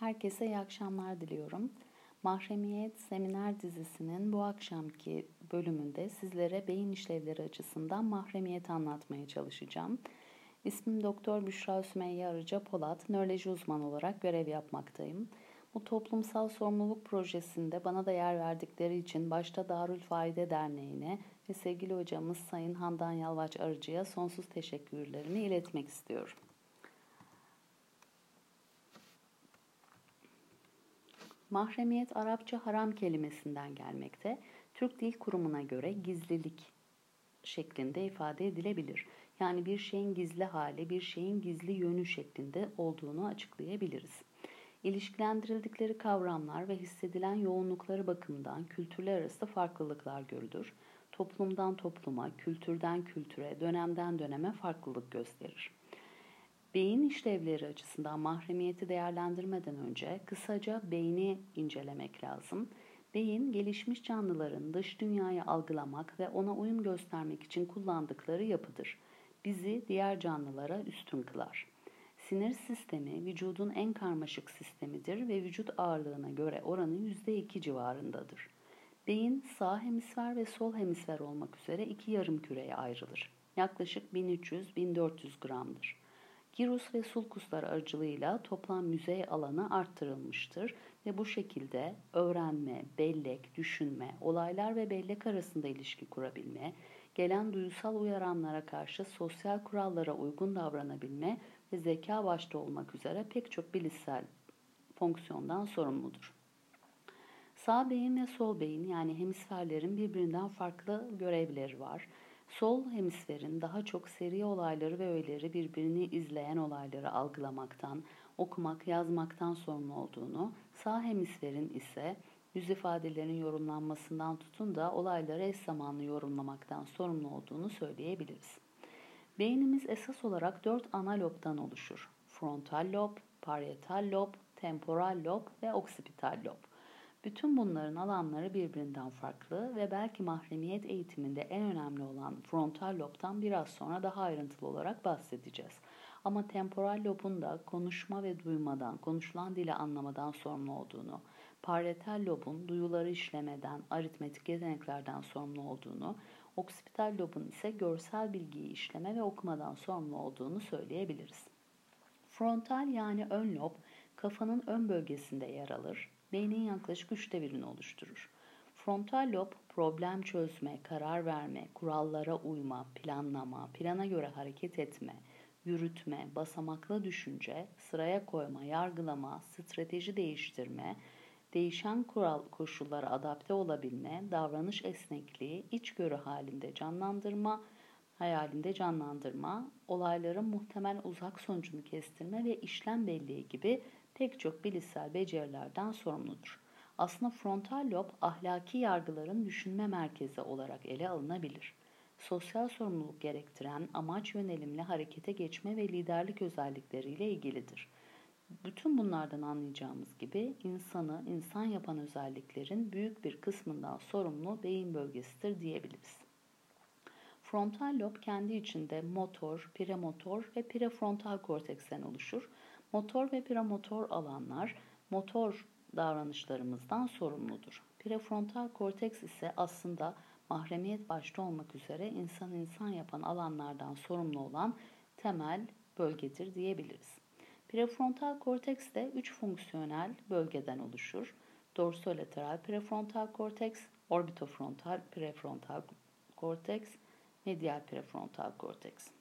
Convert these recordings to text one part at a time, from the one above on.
Herkese iyi akşamlar diliyorum. Mahremiyet Seminer dizisinin bu akşamki bölümünde sizlere beyin işlevleri açısından mahremiyet anlatmaya çalışacağım. İsmim Doktor Büşra Sümeyye Arıca Polat, nöroloji uzmanı olarak görev yapmaktayım. Bu toplumsal sorumluluk projesinde bana da yer verdikleri için başta Darül Faide Derneği'ne ve sevgili hocamız Sayın Handan Yalvaç Arıcı'ya sonsuz teşekkürlerimi iletmek istiyorum. Mahremiyet Arapça haram kelimesinden gelmekte. Türk Dil Kurumu'na göre gizlilik şeklinde ifade edilebilir. Yani bir şeyin gizli hali, bir şeyin gizli yönü şeklinde olduğunu açıklayabiliriz. İlişkilendirildikleri kavramlar ve hissedilen yoğunlukları bakımından kültürler arası farklılıklar görülür. Toplumdan topluma, kültürden kültüre, dönemden döneme farklılık gösterir. Beyin işlevleri açısından mahremiyeti değerlendirmeden önce kısaca beyni incelemek lazım. Beyin gelişmiş canlıların dış dünyayı algılamak ve ona uyum göstermek için kullandıkları yapıdır. Bizi diğer canlılara üstün kılar. Sinir sistemi vücudun en karmaşık sistemidir ve vücut ağırlığına göre oranı %2 civarındadır. Beyin sağ hemisfer ve sol hemisfer olmak üzere iki yarım küreye ayrılır. Yaklaşık 1300-1400 gramdır. Girus ve sulkuslar aracılığıyla toplam yüzey alanı arttırılmıştır ve bu şekilde öğrenme, bellek, düşünme, olaylar ve bellek arasında ilişki kurabilme, gelen duysal uyaranlara karşı sosyal kurallara uygun davranabilme ve zeka başta olmak üzere pek çok bilişsel fonksiyondan sorumludur. Sağ beyin ve sol beyin yani hemisferlerin birbirinden farklı görevleri var. Sol hemisferin daha çok seri olayları ve öğeleri birbirini izleyen olayları algılamaktan, okumak, yazmaktan sorumlu olduğunu, sağ hemisferin ise yüz ifadelerin yorumlanmasından tutun da olayları eş zamanlı yorumlamaktan sorumlu olduğunu söyleyebiliriz. Beynimiz esas olarak dört ana lobdan oluşur. Frontal lob, parietal lob, temporal lob ve oksipital lob. Bütün bunların alanları birbirinden farklı ve belki mahremiyet eğitiminde en önemli olan frontal lobtan biraz sonra daha ayrıntılı olarak bahsedeceğiz. Ama temporal lobun da konuşma ve duymadan, konuşulan dili anlamadan sorumlu olduğunu, parietal lobun duyuları işlemeden, aritmetik yeteneklerden sorumlu olduğunu, oksipital lobun ise görsel bilgiyi işleme ve okumadan sorumlu olduğunu söyleyebiliriz. Frontal yani ön lob kafanın ön bölgesinde yer alır beynin yaklaşık üçte birini oluşturur. Frontal lob problem çözme, karar verme, kurallara uyma, planlama, plana göre hareket etme, yürütme, basamaklı düşünce, sıraya koyma, yargılama, strateji değiştirme, değişen kural koşullara adapte olabilme, davranış esnekliği, içgörü halinde canlandırma, hayalinde canlandırma, olayların muhtemel uzak sonucunu kestirme ve işlem belleği gibi pek çok bilişsel becerilerden sorumludur. Aslında frontal lob ahlaki yargıların düşünme merkezi olarak ele alınabilir. Sosyal sorumluluk gerektiren amaç yönelimli harekete geçme ve liderlik özellikleriyle ilgilidir. Bütün bunlardan anlayacağımız gibi insanı insan yapan özelliklerin büyük bir kısmından sorumlu beyin bölgesidir diyebiliriz. Frontal lob kendi içinde motor, premotor ve prefrontal korteksten oluşur. Motor ve premotor alanlar motor davranışlarımızdan sorumludur. Prefrontal korteks ise aslında mahremiyet başta olmak üzere insan insan yapan alanlardan sorumlu olan temel bölgedir diyebiliriz. Prefrontal korteks de üç fonksiyonel bölgeden oluşur. Dorsolateral prefrontal korteks, orbitofrontal prefrontal korteks, medial prefrontal korteks.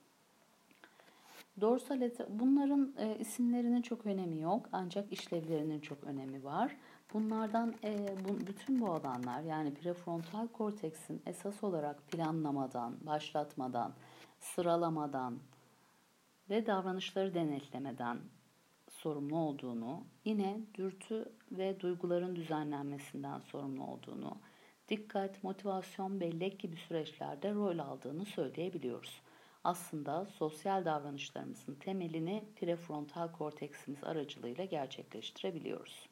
Dorsal bunların e, isimlerinin çok önemi yok ancak işlevlerinin çok önemi var. Bunlardan e, bu, bütün bu alanlar yani prefrontal korteksin esas olarak planlamadan, başlatmadan, sıralamadan ve davranışları denetlemeden sorumlu olduğunu, yine dürtü ve duyguların düzenlenmesinden sorumlu olduğunu, dikkat, motivasyon, bellek gibi süreçlerde rol aldığını söyleyebiliyoruz aslında sosyal davranışlarımızın temelini prefrontal korteksimiz aracılığıyla gerçekleştirebiliyoruz.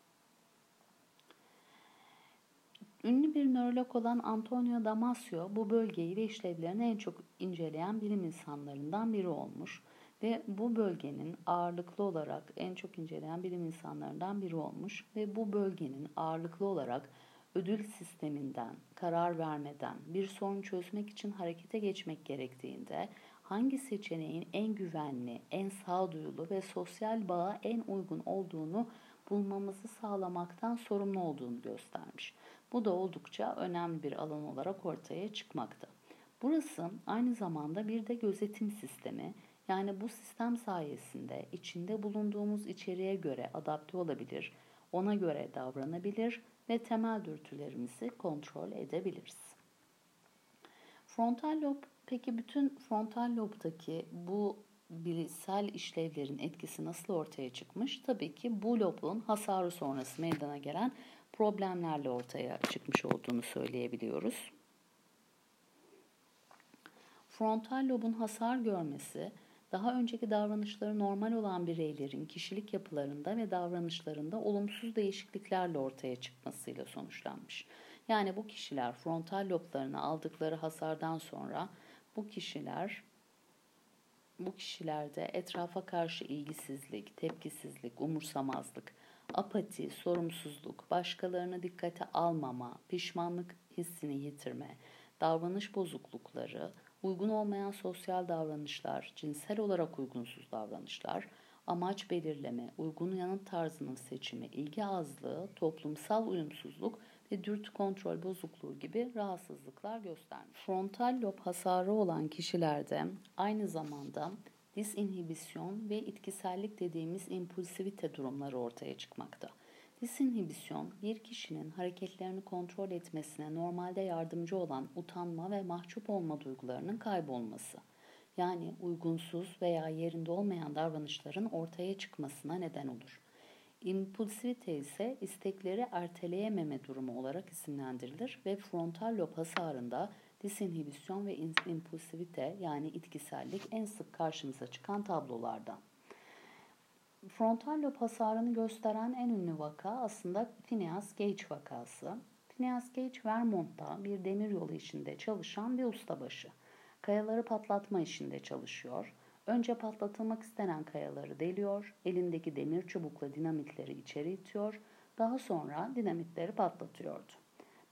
Ünlü bir nörolog olan Antonio Damasio bu bölgeyi ve işlevlerini en çok inceleyen bilim insanlarından biri olmuş. Ve bu bölgenin ağırlıklı olarak en çok inceleyen bilim insanlarından biri olmuş ve bu bölgenin ağırlıklı olarak ödül sisteminden, karar vermeden bir sorun çözmek için harekete geçmek gerektiğinde hangi seçeneğin en güvenli, en sağduyulu ve sosyal bağa en uygun olduğunu bulmamızı sağlamaktan sorumlu olduğunu göstermiş. Bu da oldukça önemli bir alan olarak ortaya çıkmakta. Burası aynı zamanda bir de gözetim sistemi. Yani bu sistem sayesinde içinde bulunduğumuz içeriğe göre adapte olabilir, ona göre davranabilir ve temel dürtülerimizi kontrol edebiliriz. Frontal lob peki bütün frontal lobdaki bu bilişsel işlevlerin etkisi nasıl ortaya çıkmış? Tabii ki bu lobun hasarı sonrası meydana gelen problemlerle ortaya çıkmış olduğunu söyleyebiliyoruz. Frontal lobun hasar görmesi, daha önceki davranışları normal olan bireylerin kişilik yapılarında ve davranışlarında olumsuz değişikliklerle ortaya çıkmasıyla sonuçlanmış. Yani bu kişiler frontal loblarını aldıkları hasardan sonra bu kişiler bu kişilerde etrafa karşı ilgisizlik, tepkisizlik, umursamazlık, apati, sorumsuzluk, başkalarını dikkate almama, pişmanlık hissini yitirme, davranış bozuklukları, uygun olmayan sosyal davranışlar, cinsel olarak uygunsuz davranışlar, amaç belirleme, uygun yanıt tarzının seçimi, ilgi azlığı, toplumsal uyumsuzluk ve dürtü kontrol bozukluğu gibi rahatsızlıklar göstermiş. Frontal lob hasarı olan kişilerde aynı zamanda disinhibisyon ve itkisellik dediğimiz impulsivite durumları ortaya çıkmakta. Disinhibisyon, bir kişinin hareketlerini kontrol etmesine normalde yardımcı olan utanma ve mahcup olma duygularının kaybolması. Yani uygunsuz veya yerinde olmayan davranışların ortaya çıkmasına neden olur. İmpulsivite ise istekleri erteleyememe durumu olarak isimlendirilir ve frontal lob hasarında disinhibisyon ve impulsivite yani itkisellik en sık karşımıza çıkan tablolardan. Frontal lob hasarını gösteren en ünlü vaka aslında Phineas Gage vakası. Phineas Gage Vermont'ta bir demiryolu işinde çalışan bir ustabaşı. Kayaları patlatma işinde çalışıyor. Önce patlatılmak istenen kayaları deliyor, elindeki demir çubukla dinamitleri içeri itiyor, daha sonra dinamitleri patlatıyordu.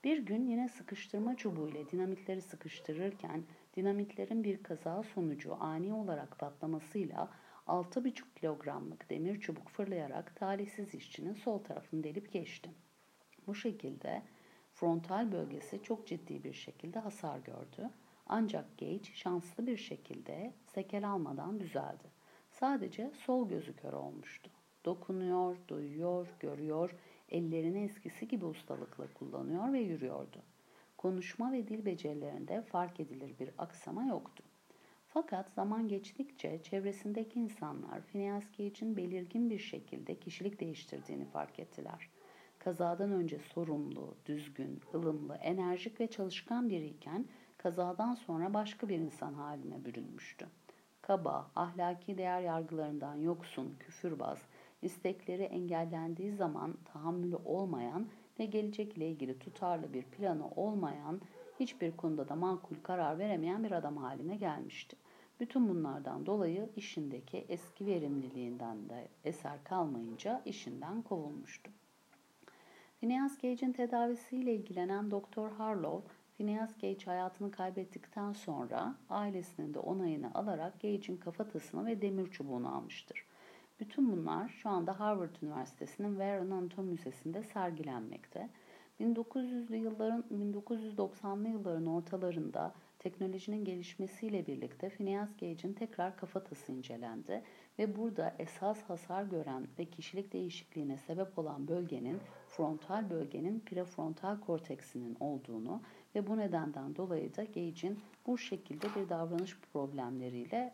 Bir gün yine sıkıştırma çubuğu ile dinamitleri sıkıştırırken dinamitlerin bir kaza sonucu ani olarak patlamasıyla 6,5 kilogramlık demir çubuk fırlayarak talihsiz işçinin sol tarafını delip geçti. Bu şekilde frontal bölgesi çok ciddi bir şekilde hasar gördü. Ancak Gage şanslı bir şekilde sekel almadan düzeldi. Sadece sol gözü kör olmuştu. Dokunuyor, duyuyor, görüyor, ellerini eskisi gibi ustalıkla kullanıyor ve yürüyordu. Konuşma ve dil becerilerinde fark edilir bir aksama yoktu. Fakat zaman geçtikçe çevresindeki insanlar Phineas Gage'in belirgin bir şekilde kişilik değiştirdiğini fark ettiler. Kazadan önce sorumlu, düzgün, ılımlı, enerjik ve çalışkan biriyken kazadan sonra başka bir insan haline bürünmüştü. Kaba, ahlaki değer yargılarından yoksun, küfürbaz, istekleri engellendiği zaman tahammülü olmayan ve gelecek ile ilgili tutarlı bir planı olmayan, hiçbir konuda da makul karar veremeyen bir adam haline gelmişti. Bütün bunlardan dolayı işindeki eski verimliliğinden de eser kalmayınca işinden kovulmuştu. Phineas Gage'in tedavisiyle ilgilenen Doktor Harlow, Phineas Gage hayatını kaybettikten sonra ailesinin de onayını alarak Gage'in kafatasını ve demir çubuğunu almıştır. Bütün bunlar şu anda Harvard Üniversitesi'nin Warren Anatomy Müzesi'nde sergilenmekte. 1900'lü yılların 1990'lı yılların ortalarında teknolojinin gelişmesiyle birlikte Phineas Gage'in tekrar kafatası incelendi ve burada esas hasar gören ve kişilik değişikliğine sebep olan bölgenin frontal bölgenin prefrontal korteksinin olduğunu ve bu nedenden dolayı da Gage'in bu şekilde bir davranış problemleriyle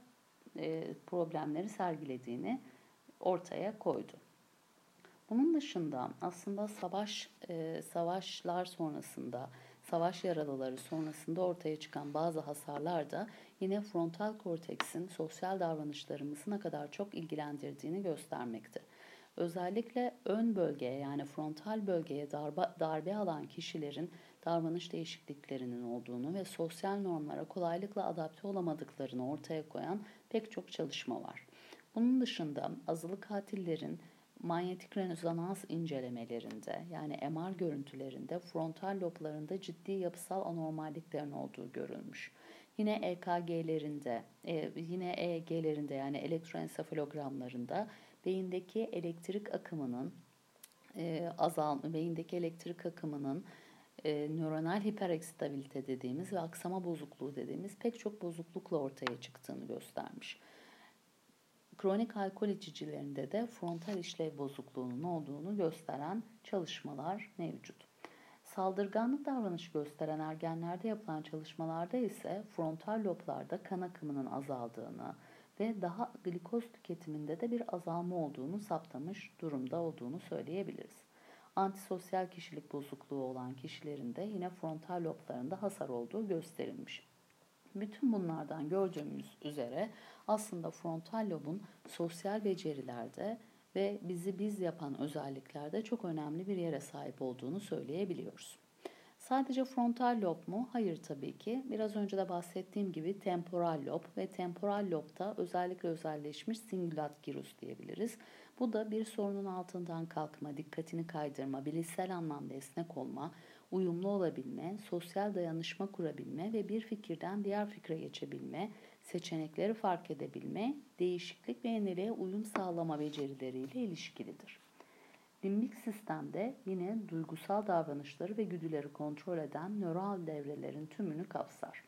e, problemleri sergilediğini ortaya koydu. Bunun dışında aslında savaş e, savaşlar sonrasında, savaş yaralıları sonrasında ortaya çıkan bazı hasarlar da yine frontal korteksin sosyal davranışlarımızı ne kadar çok ilgilendirdiğini göstermekte. Özellikle ön bölgeye yani frontal bölgeye darbe, darbe alan kişilerin davranış değişikliklerinin olduğunu ve sosyal normlara kolaylıkla adapte olamadıklarını ortaya koyan pek çok çalışma var. Bunun dışında azılı katillerin manyetik rezonans incelemelerinde yani MR görüntülerinde frontal loblarında ciddi yapısal anormalliklerin olduğu görülmüş. Yine EKG'lerinde, e, yine EEG'lerinde yani elektroensefalogramlarında beyindeki elektrik akımının e, azal, beyindeki elektrik akımının e, nöronal hiperekstabilite dediğimiz ve aksama bozukluğu dediğimiz pek çok bozuklukla ortaya çıktığını göstermiş. Kronik alkol içicilerinde de frontal işlev bozukluğunun olduğunu gösteren çalışmalar mevcut. Saldırganlık davranış gösteren ergenlerde yapılan çalışmalarda ise frontal loblarda kan akımının azaldığını ve daha glikoz tüketiminde de bir azalma olduğunu saptamış durumda olduğunu söyleyebiliriz. Antisosyal kişilik bozukluğu olan kişilerin de yine frontal loblarında hasar olduğu gösterilmiş. Bütün bunlardan gördüğümüz üzere aslında frontal lobun sosyal becerilerde ve bizi biz yapan özelliklerde çok önemli bir yere sahip olduğunu söyleyebiliyoruz. Sadece frontal lob mu? Hayır tabii ki. Biraz önce de bahsettiğim gibi temporal lob ve temporal lobda özellikle özelleşmiş singulat gyrus diyebiliriz. Bu da bir sorunun altından kalkma, dikkatini kaydırma, bilişsel anlamda esnek olma, uyumlu olabilme, sosyal dayanışma kurabilme ve bir fikirden diğer fikre geçebilme, seçenekleri fark edebilme, değişiklik ve yeniliğe uyum sağlama becerileriyle ilişkilidir. Limbik sistemde yine duygusal davranışları ve güdüleri kontrol eden nöral devrelerin tümünü kapsar.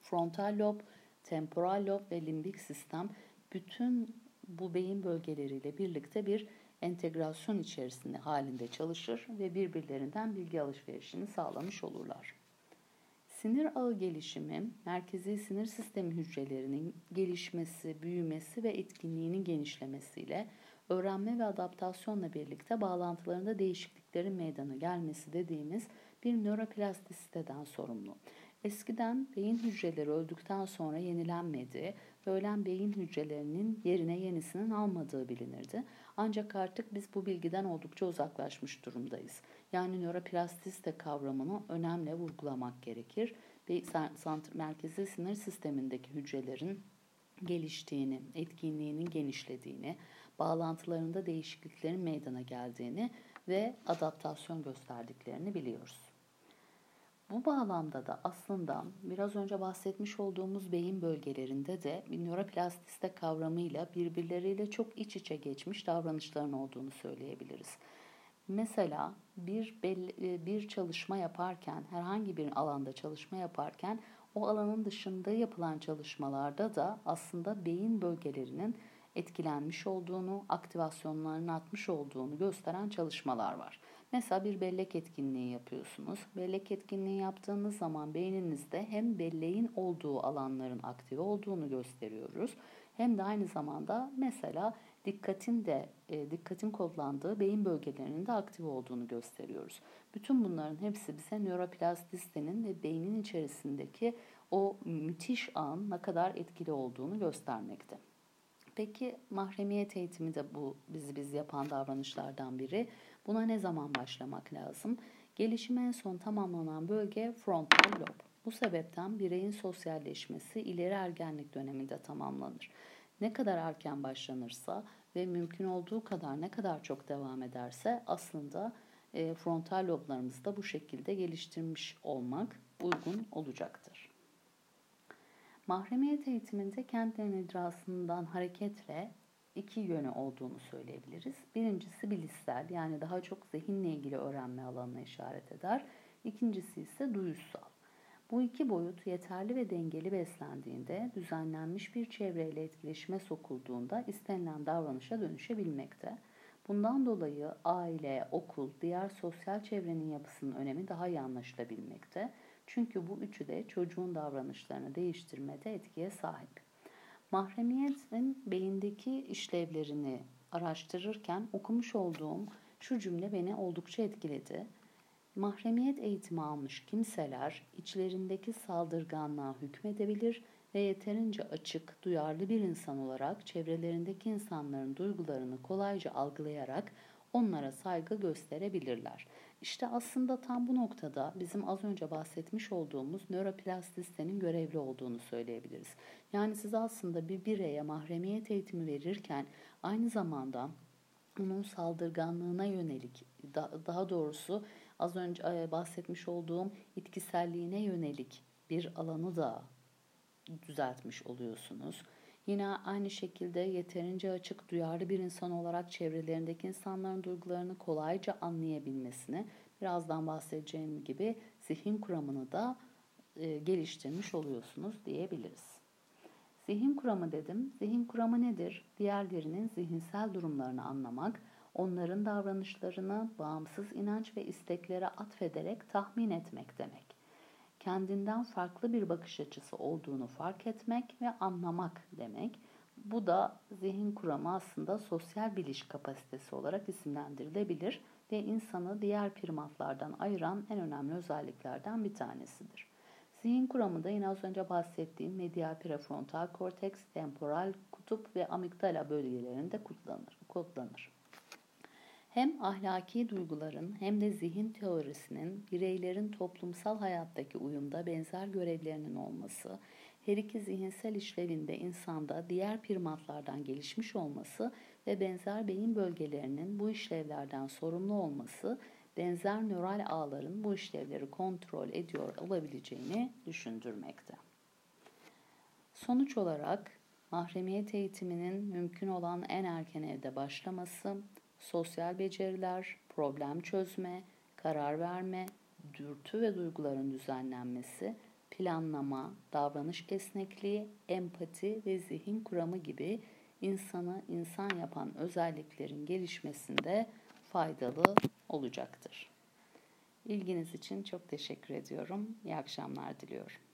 Frontal lob, temporal lob ve limbik sistem bütün bu beyin bölgeleriyle birlikte bir entegrasyon içerisinde halinde çalışır ve birbirlerinden bilgi alışverişini sağlamış olurlar. Sinir ağı gelişimi, merkezi sinir sistemi hücrelerinin gelişmesi, büyümesi ve etkinliğinin genişlemesiyle öğrenme ve adaptasyonla birlikte bağlantılarında değişikliklerin meydana gelmesi dediğimiz bir nöroplastisiteden sorumlu. Eskiden beyin hücreleri öldükten sonra yenilenmediği ve ölen beyin hücrelerinin yerine yenisinin almadığı bilinirdi. Ancak artık biz bu bilgiden oldukça uzaklaşmış durumdayız. Yani nöroplastisite kavramını önemli vurgulamak gerekir. Merkezi sinir sistemindeki hücrelerin geliştiğini, etkinliğinin genişlediğini, bağlantılarında değişikliklerin meydana geldiğini ve adaptasyon gösterdiklerini biliyoruz. Bu bağlamda da aslında biraz önce bahsetmiş olduğumuz beyin bölgelerinde de bir nöroplastisite kavramıyla birbirleriyle çok iç içe geçmiş davranışların olduğunu söyleyebiliriz. Mesela bir belli, bir çalışma yaparken, herhangi bir alanda çalışma yaparken o alanın dışında yapılan çalışmalarda da aslında beyin bölgelerinin etkilenmiş olduğunu, aktivasyonlarının artmış olduğunu gösteren çalışmalar var. Mesela bir bellek etkinliği yapıyorsunuz. Bellek etkinliği yaptığınız zaman beyninizde hem belleğin olduğu alanların aktive olduğunu gösteriyoruz. Hem de aynı zamanda mesela dikkatin de e, dikkatin kodlandığı beyin bölgelerinin de aktive olduğunu gösteriyoruz. Bütün bunların hepsi bize nöroplastistenin ve beynin içerisindeki o müthiş an ne kadar etkili olduğunu göstermekte. Peki mahremiyet eğitimi de bu bizi biz yapan davranışlardan biri. Buna ne zaman başlamak lazım? Gelişim en son tamamlanan bölge frontal lob. Bu sebepten bireyin sosyalleşmesi ileri ergenlik döneminde tamamlanır. Ne kadar erken başlanırsa ve mümkün olduğu kadar ne kadar çok devam ederse aslında e, frontal loblarımızı da bu şekilde geliştirmiş olmak uygun olacaktır. Mahremiyet eğitiminde kentlerin idrasından hareketle iki yönü olduğunu söyleyebiliriz. Birincisi bilişsel yani daha çok zihinle ilgili öğrenme alanına işaret eder. İkincisi ise duyusal. Bu iki boyut yeterli ve dengeli beslendiğinde, düzenlenmiş bir çevreyle etkileşime sokulduğunda istenilen davranışa dönüşebilmekte. Bundan dolayı aile, okul, diğer sosyal çevrenin yapısının önemi daha iyi anlaşılabilmekte. Çünkü bu üçü de çocuğun davranışlarını değiştirmede etkiye sahip. Mahremiyetin beyindeki işlevlerini araştırırken okumuş olduğum şu cümle beni oldukça etkiledi. Mahremiyet eğitimi almış kimseler içlerindeki saldırganlığa hükmedebilir ve yeterince açık, duyarlı bir insan olarak çevrelerindeki insanların duygularını kolayca algılayarak onlara saygı gösterebilirler. İşte aslında tam bu noktada bizim az önce bahsetmiş olduğumuz nöroplastisitenin görevli olduğunu söyleyebiliriz. Yani siz aslında bir bireye mahremiyet eğitimi verirken aynı zamanda onun saldırganlığına yönelik daha doğrusu az önce e, bahsetmiş olduğum itkiselliğine yönelik bir alanı da düzeltmiş oluyorsunuz. Yine aynı şekilde yeterince açık, duyarlı bir insan olarak çevrelerindeki insanların duygularını kolayca anlayabilmesini, birazdan bahsedeceğim gibi zihin kuramını da e, geliştirmiş oluyorsunuz diyebiliriz. Zihin kuramı dedim. Zihin kuramı nedir? Diğerlerinin zihinsel durumlarını anlamak, onların davranışlarını bağımsız inanç ve isteklere atfederek tahmin etmek demek kendinden farklı bir bakış açısı olduğunu fark etmek ve anlamak demek. Bu da zihin kuramı aslında sosyal biliş kapasitesi olarak isimlendirilebilir ve insanı diğer primatlardan ayıran en önemli özelliklerden bir tanesidir. Zihin kuramı da yine az önce bahsettiğim medial prefrontal korteks, temporal kutup ve amigdala bölgelerinde kullanır. kullanır. Hem ahlaki duyguların hem de zihin teorisinin bireylerin toplumsal hayattaki uyumda benzer görevlerinin olması, her iki zihinsel işlevinde insanda diğer primatlardan gelişmiş olması ve benzer beyin bölgelerinin bu işlevlerden sorumlu olması, benzer nöral ağların bu işlevleri kontrol ediyor olabileceğini düşündürmekte. Sonuç olarak mahremiyet eğitiminin mümkün olan en erken evde başlaması, sosyal beceriler, problem çözme, karar verme, dürtü ve duyguların düzenlenmesi, planlama, davranış esnekliği, empati ve zihin kuramı gibi insanı insan yapan özelliklerin gelişmesinde faydalı olacaktır. İlginiz için çok teşekkür ediyorum. İyi akşamlar diliyorum.